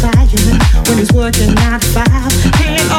fire when he's working nine to five.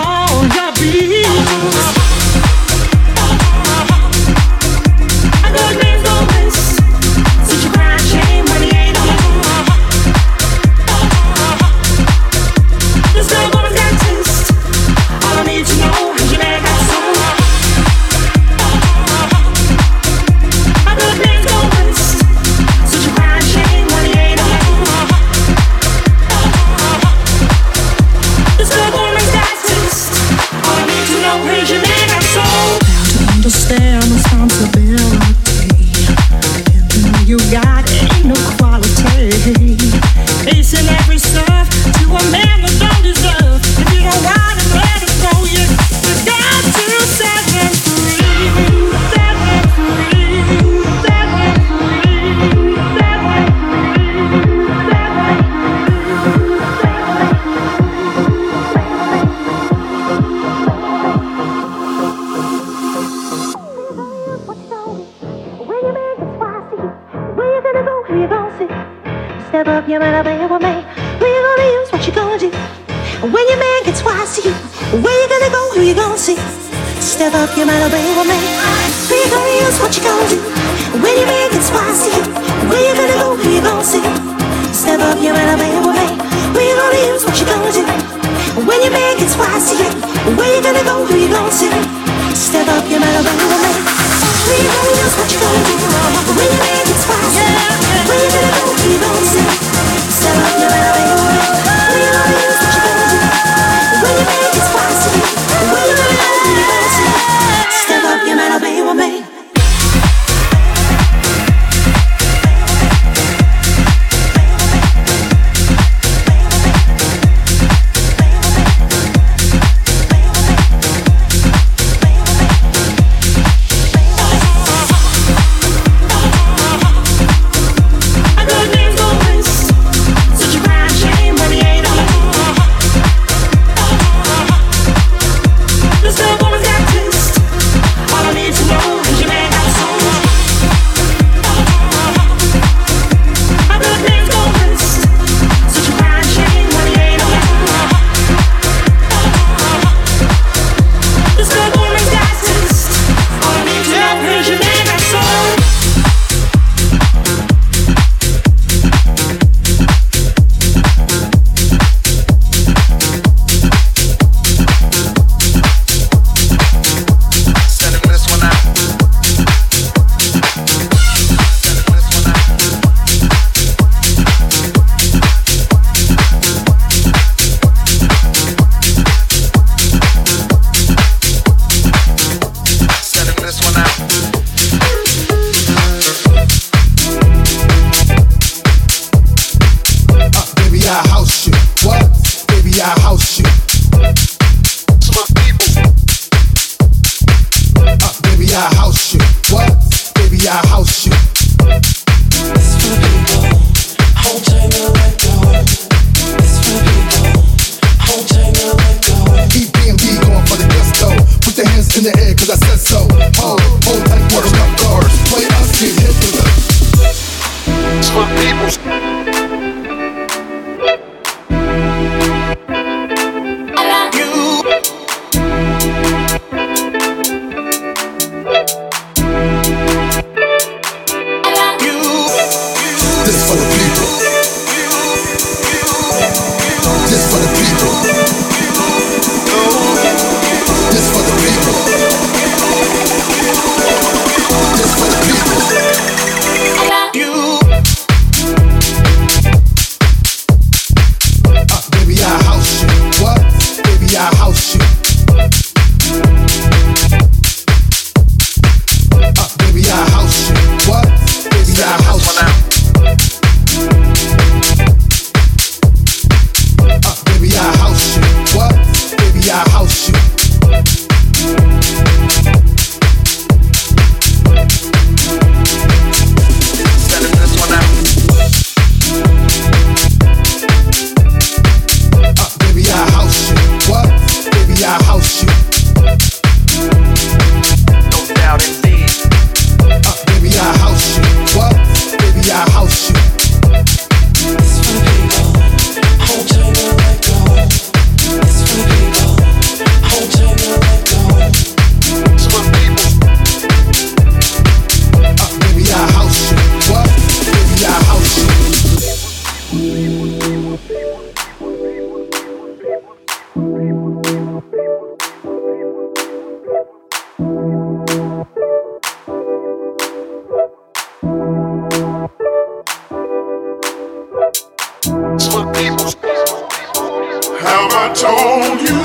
have I told you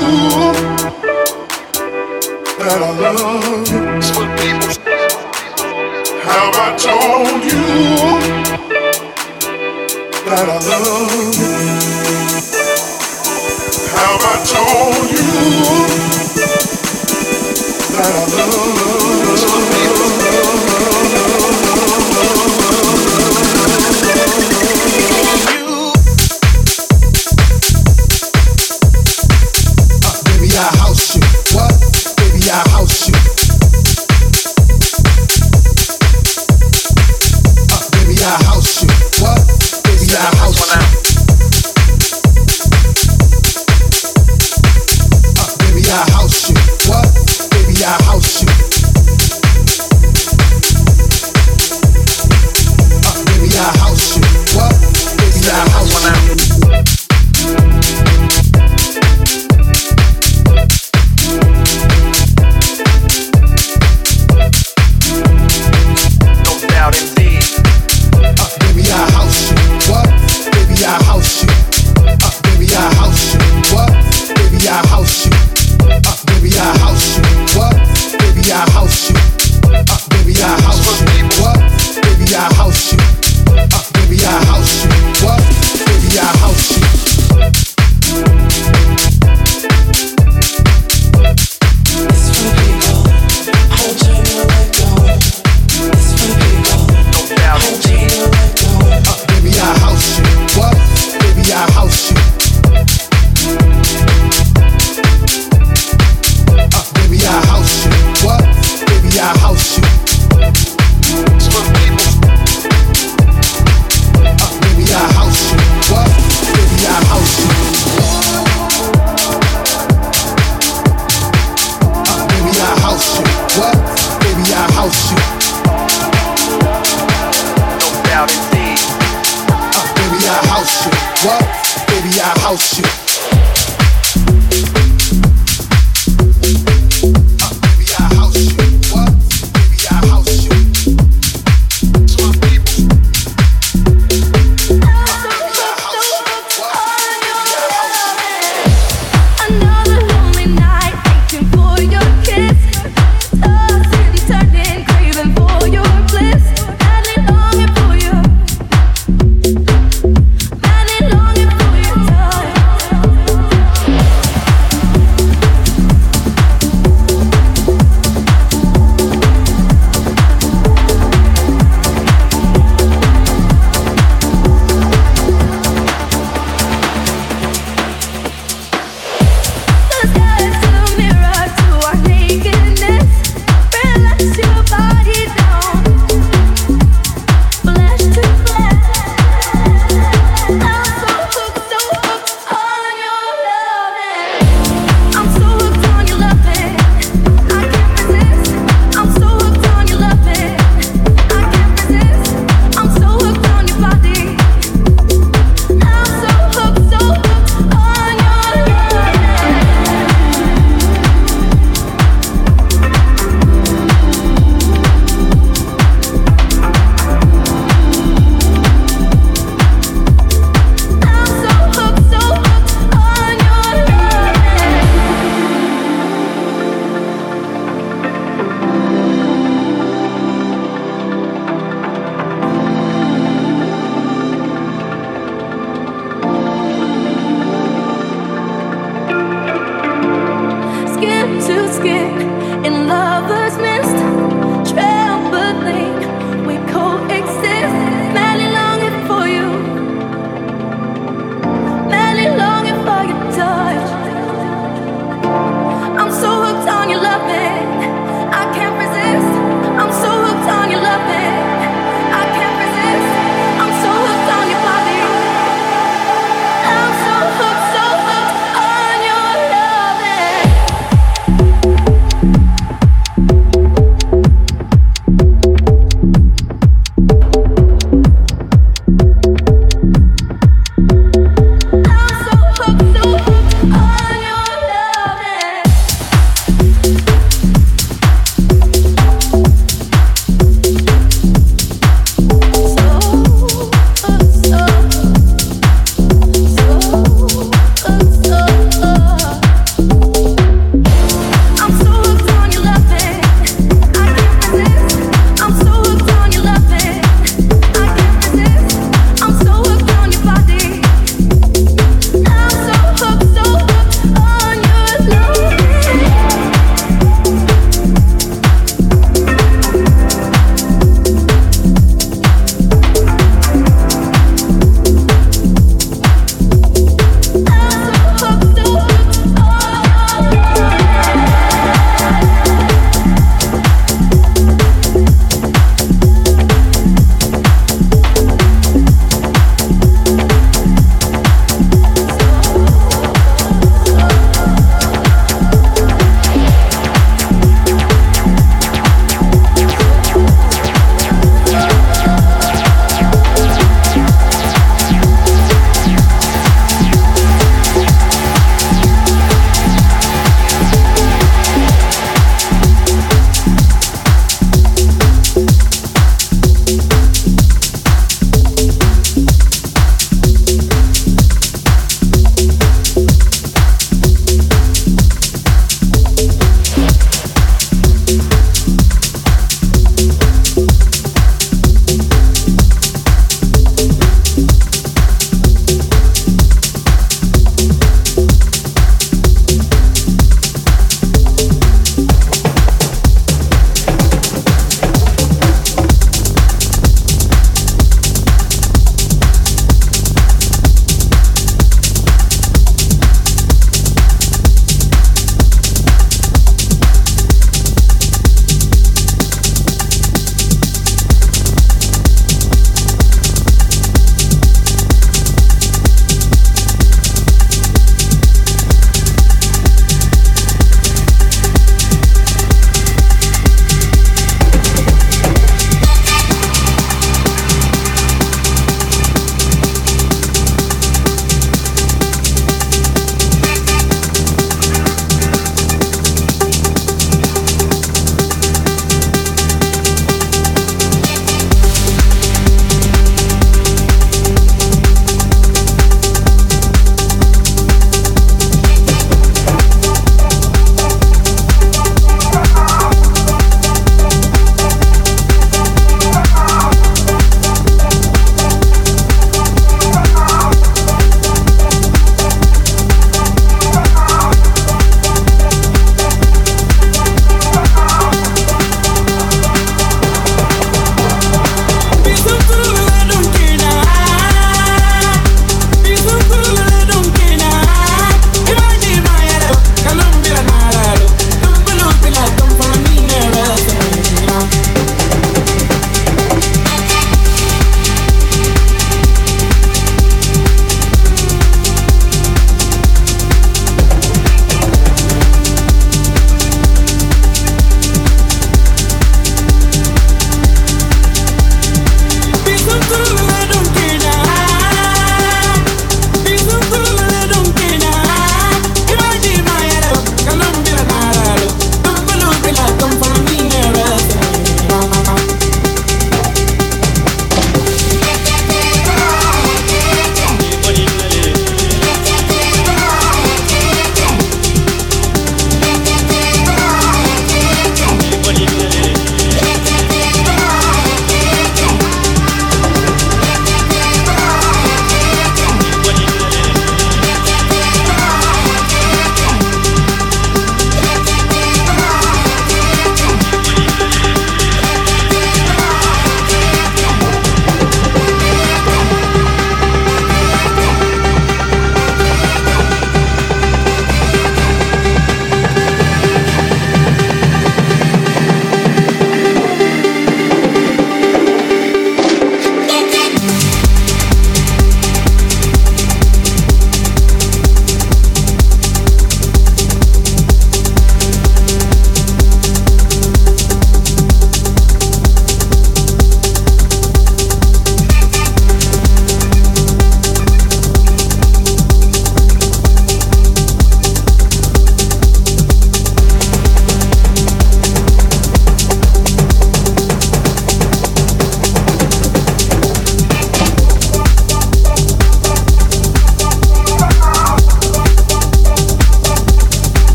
that I love you? Have I told you that I love you? Have I told you that I love you?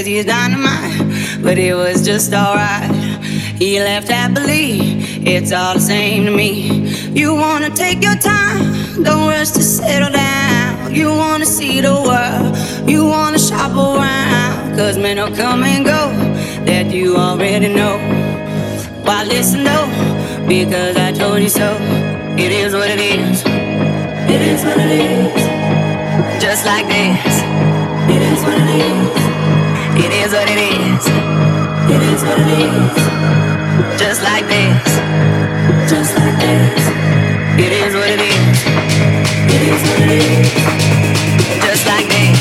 he's dynamite, but it was just alright. He left happily, it's all the same to me. You wanna take your time, don't rush to settle down. You wanna see the world, you wanna shop around. Cause men will come and go, that you already know. Why listen though? Because I told you so. It is what it is. It is what it is. Just like this. It is what it is. It is what it is. Just like this. Just like this. It is what it is. It is what it is. Just like this.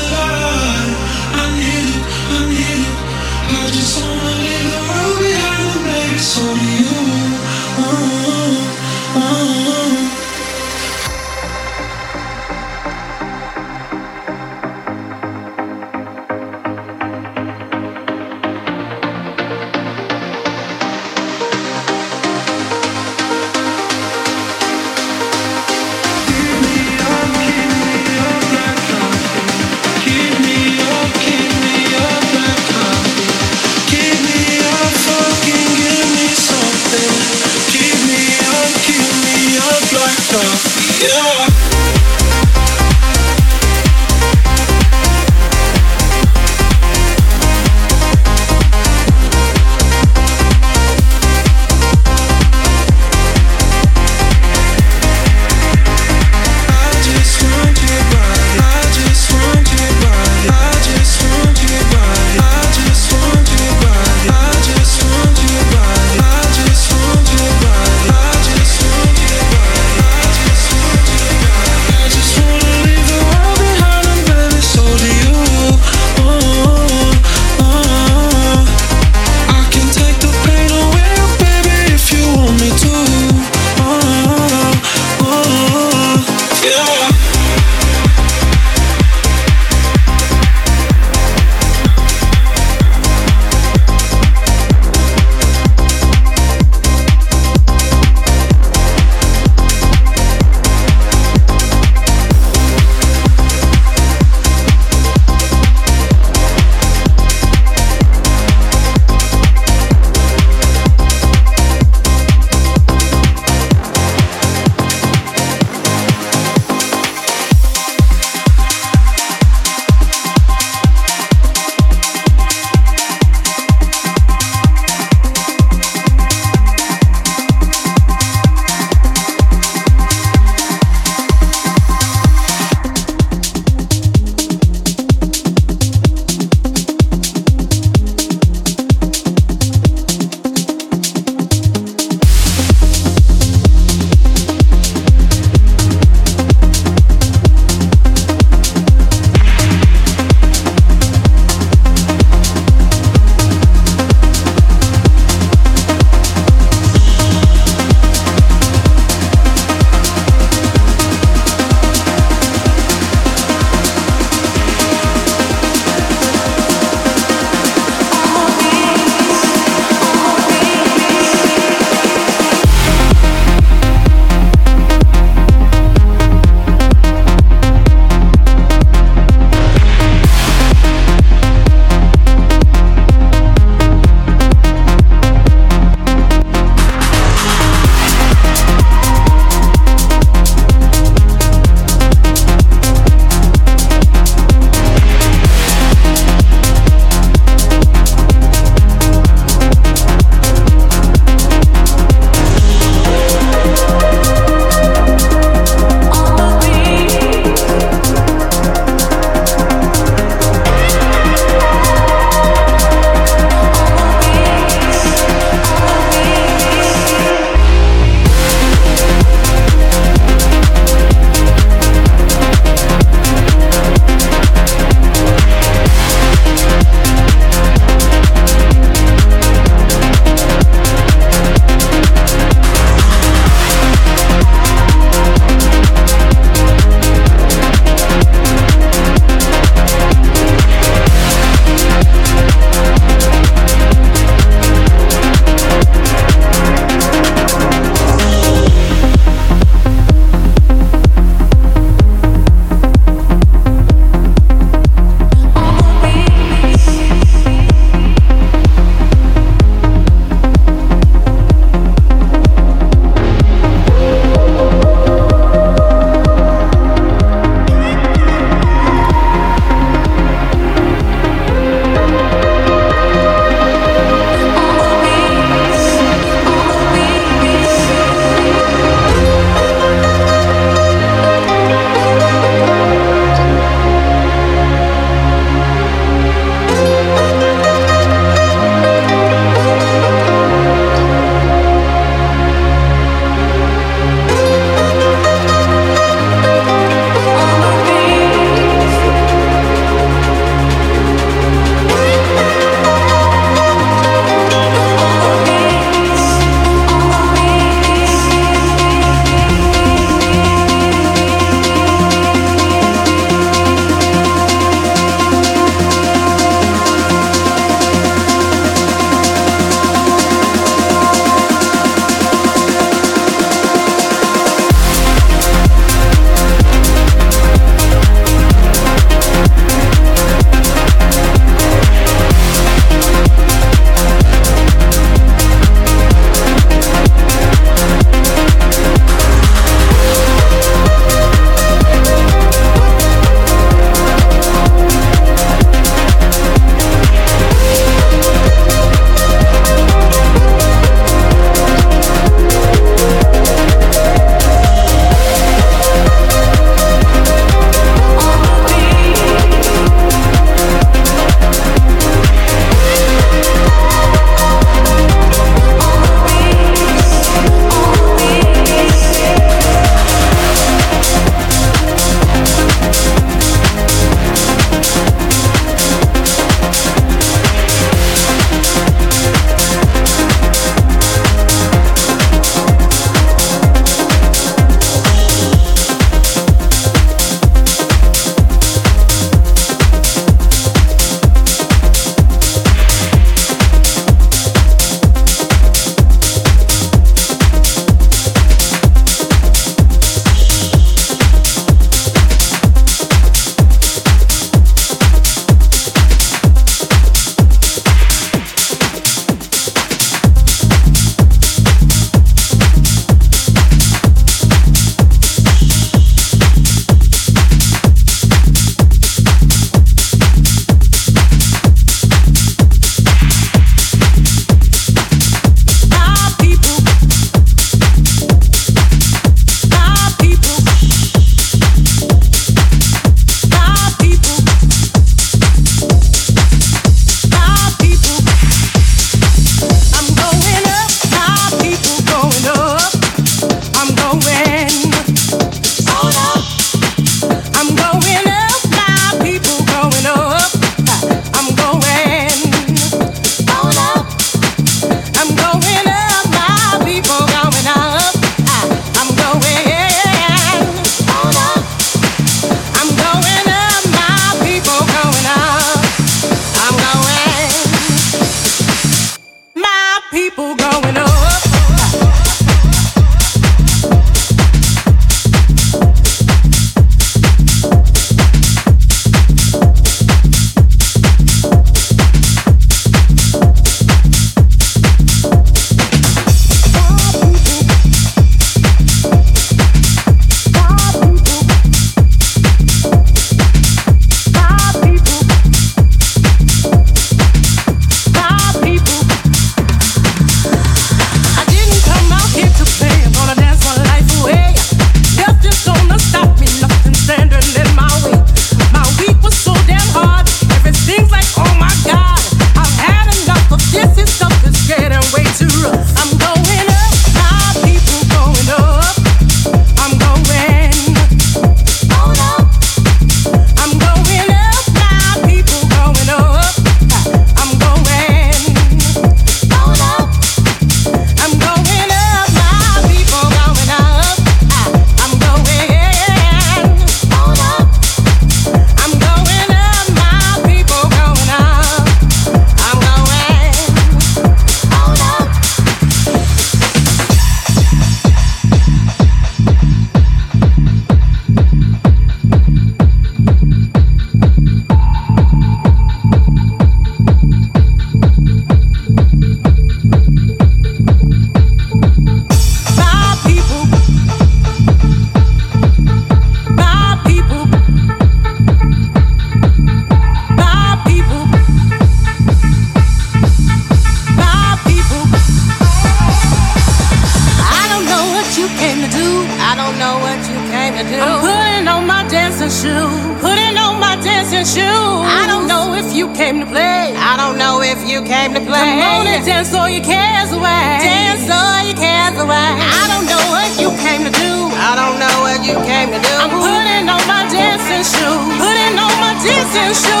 Shoes, putting on my dancing shoes.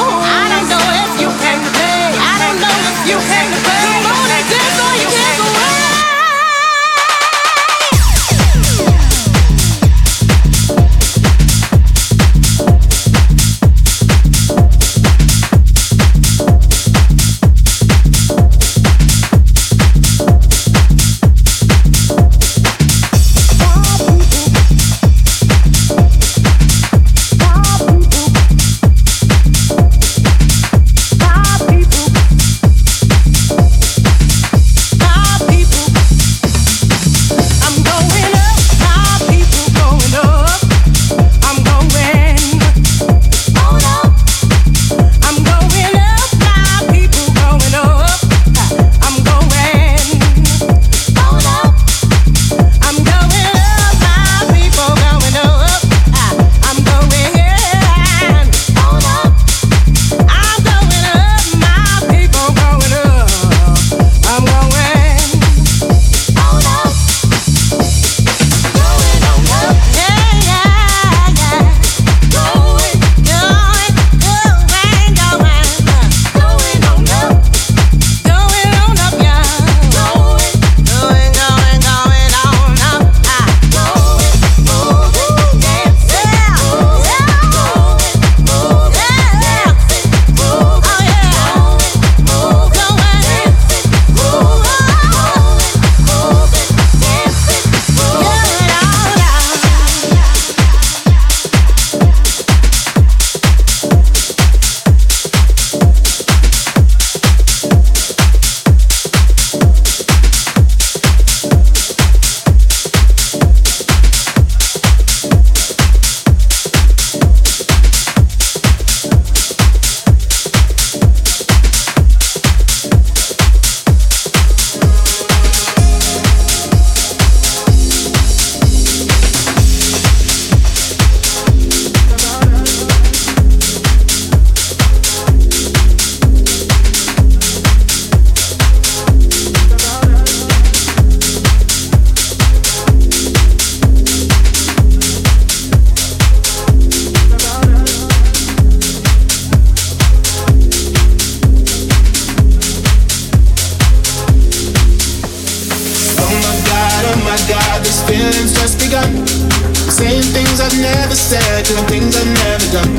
Saying things I've never said, doing things I've never done.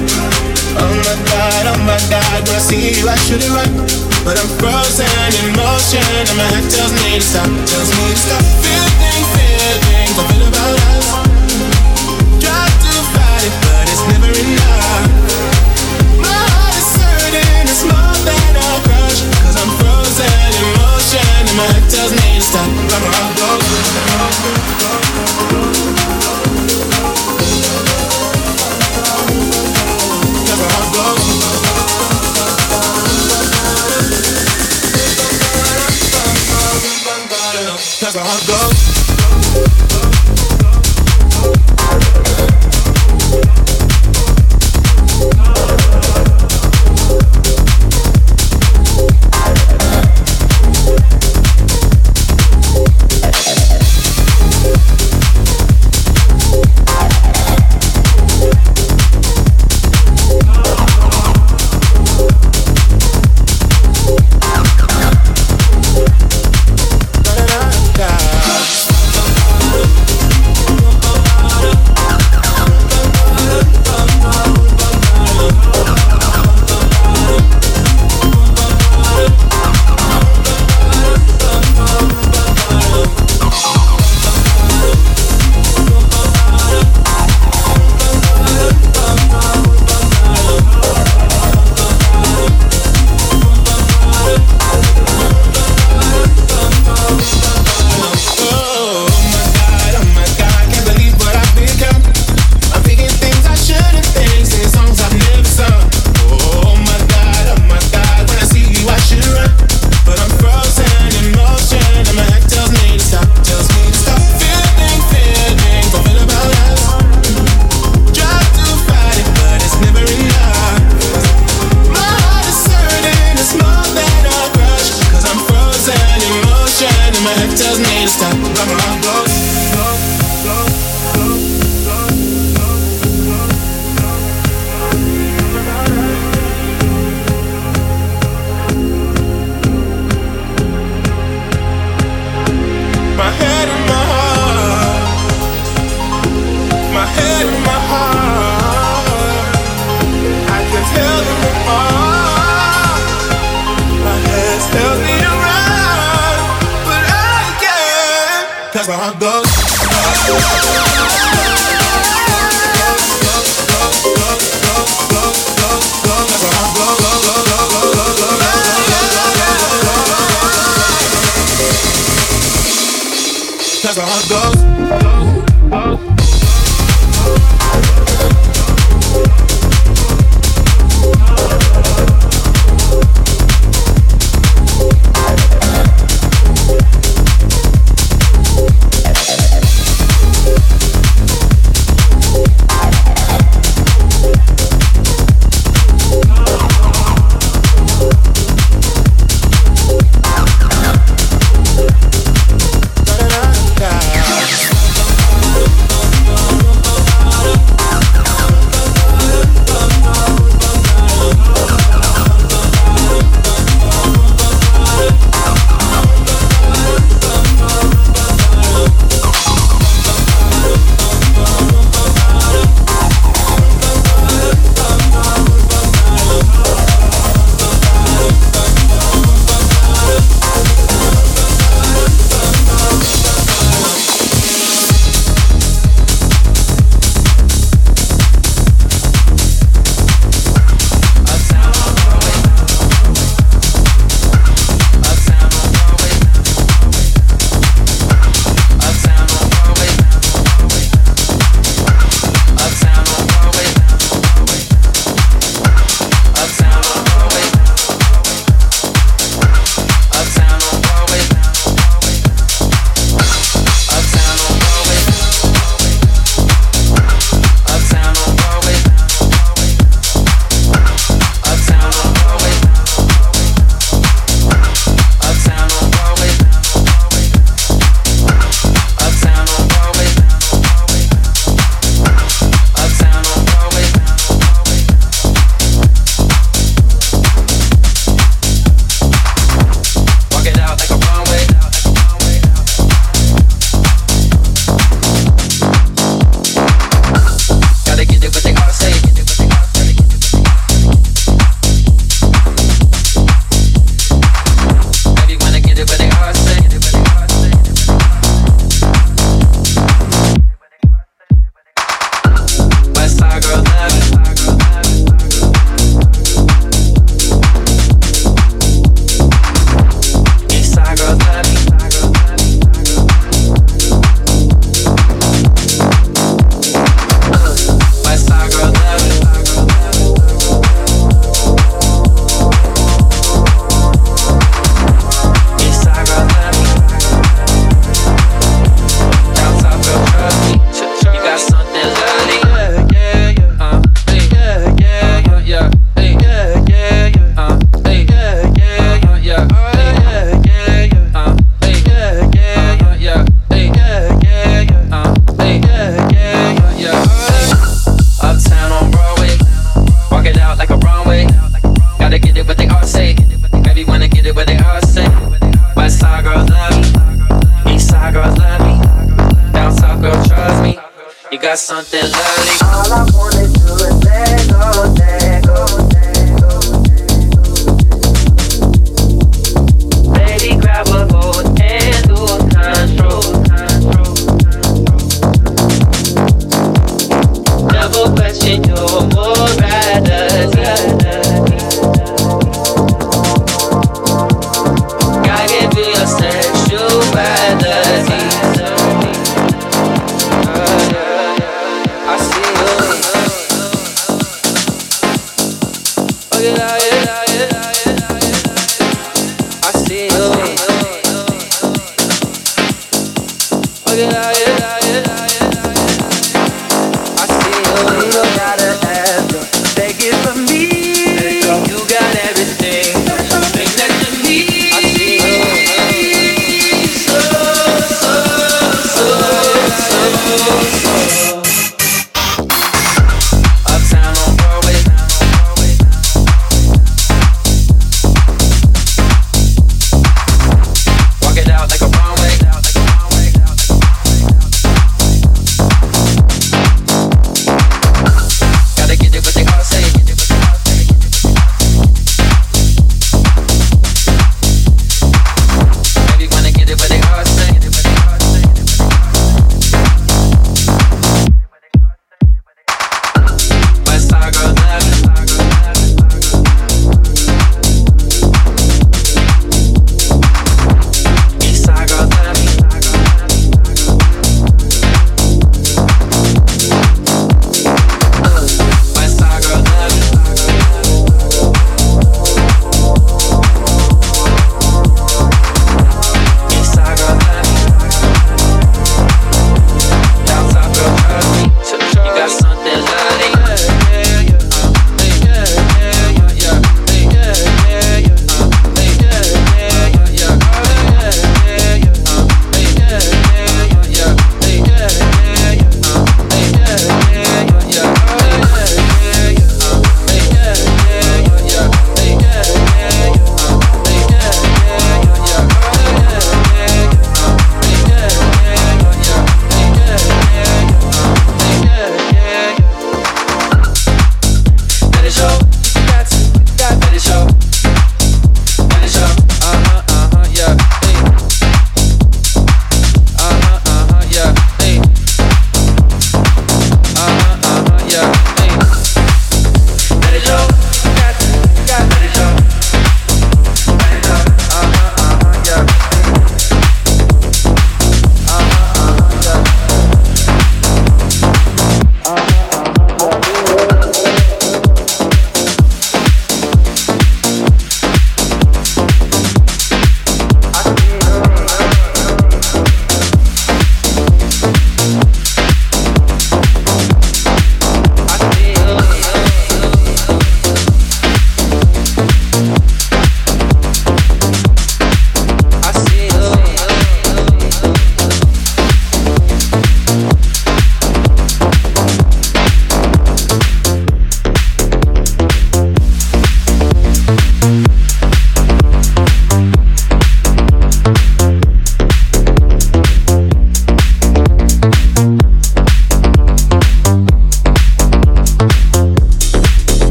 Oh my god, oh my god, when I see you, I should have run. But I'm frozen in motion, and my head tells me to stop, tells me to stop. Feeling, feeling, something about us. Try to fight it, but it's never enough. My heart is hurting, it's more than a crush. i I'm frozen in motion, and my head tells me to stop. I'll go.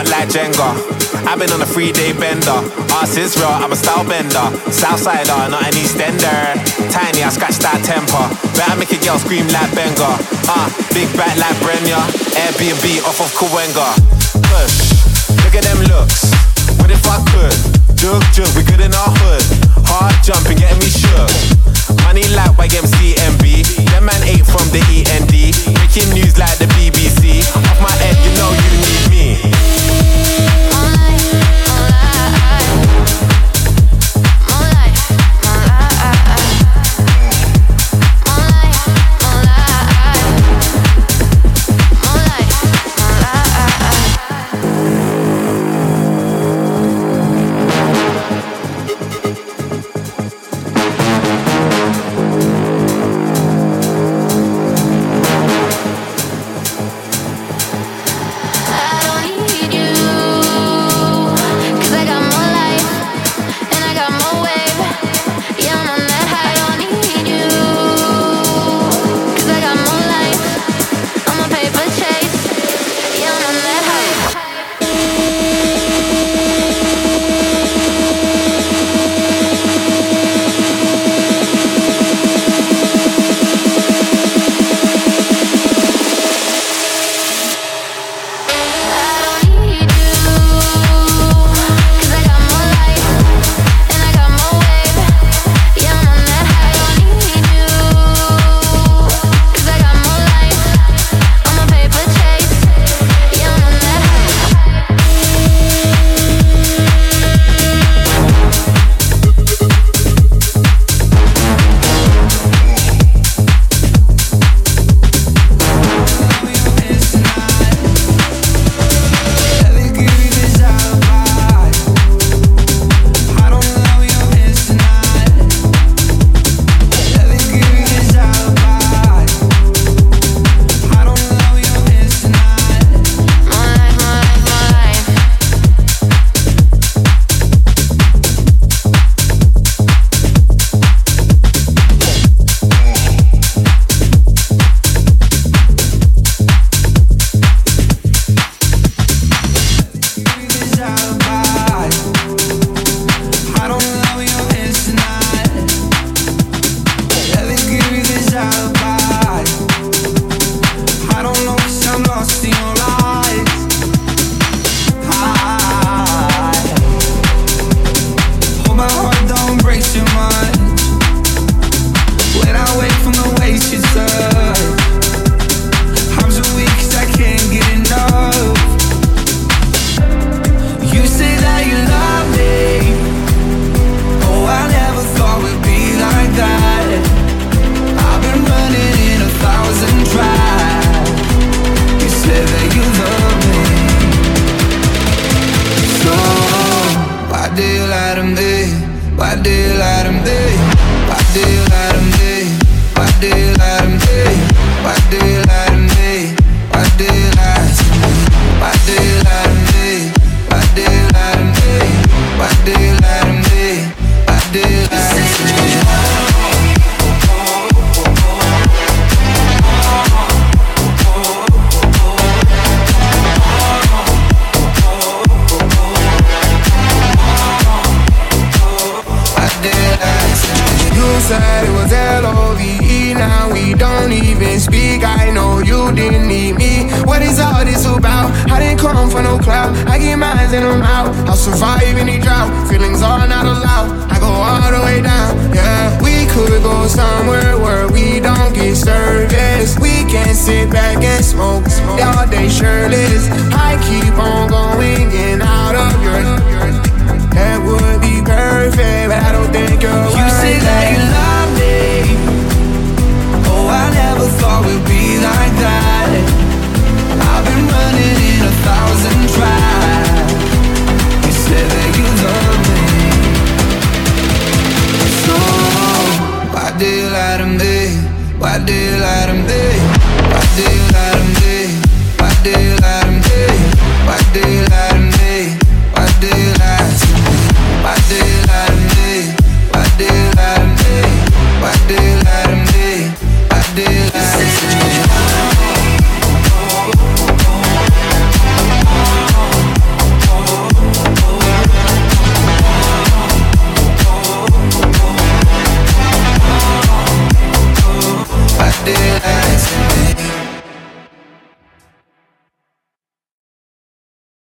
Block like Jenga. I've been on a three day bender. Ass is real, I'm a style bender. Southsider, not an Eastender. Tiny, I scratch that temper. Better make a girl scream like Benga. Ah, uh, big back like Brenya. Airbnb off of Cahuenga. Push, look at them looks. What if I could? Jug, jug, we good in our hood. Hard jumping, getting me shook. Money like YMCMB. Them man ate from the END. Making news like the BBC. Off my head, you know you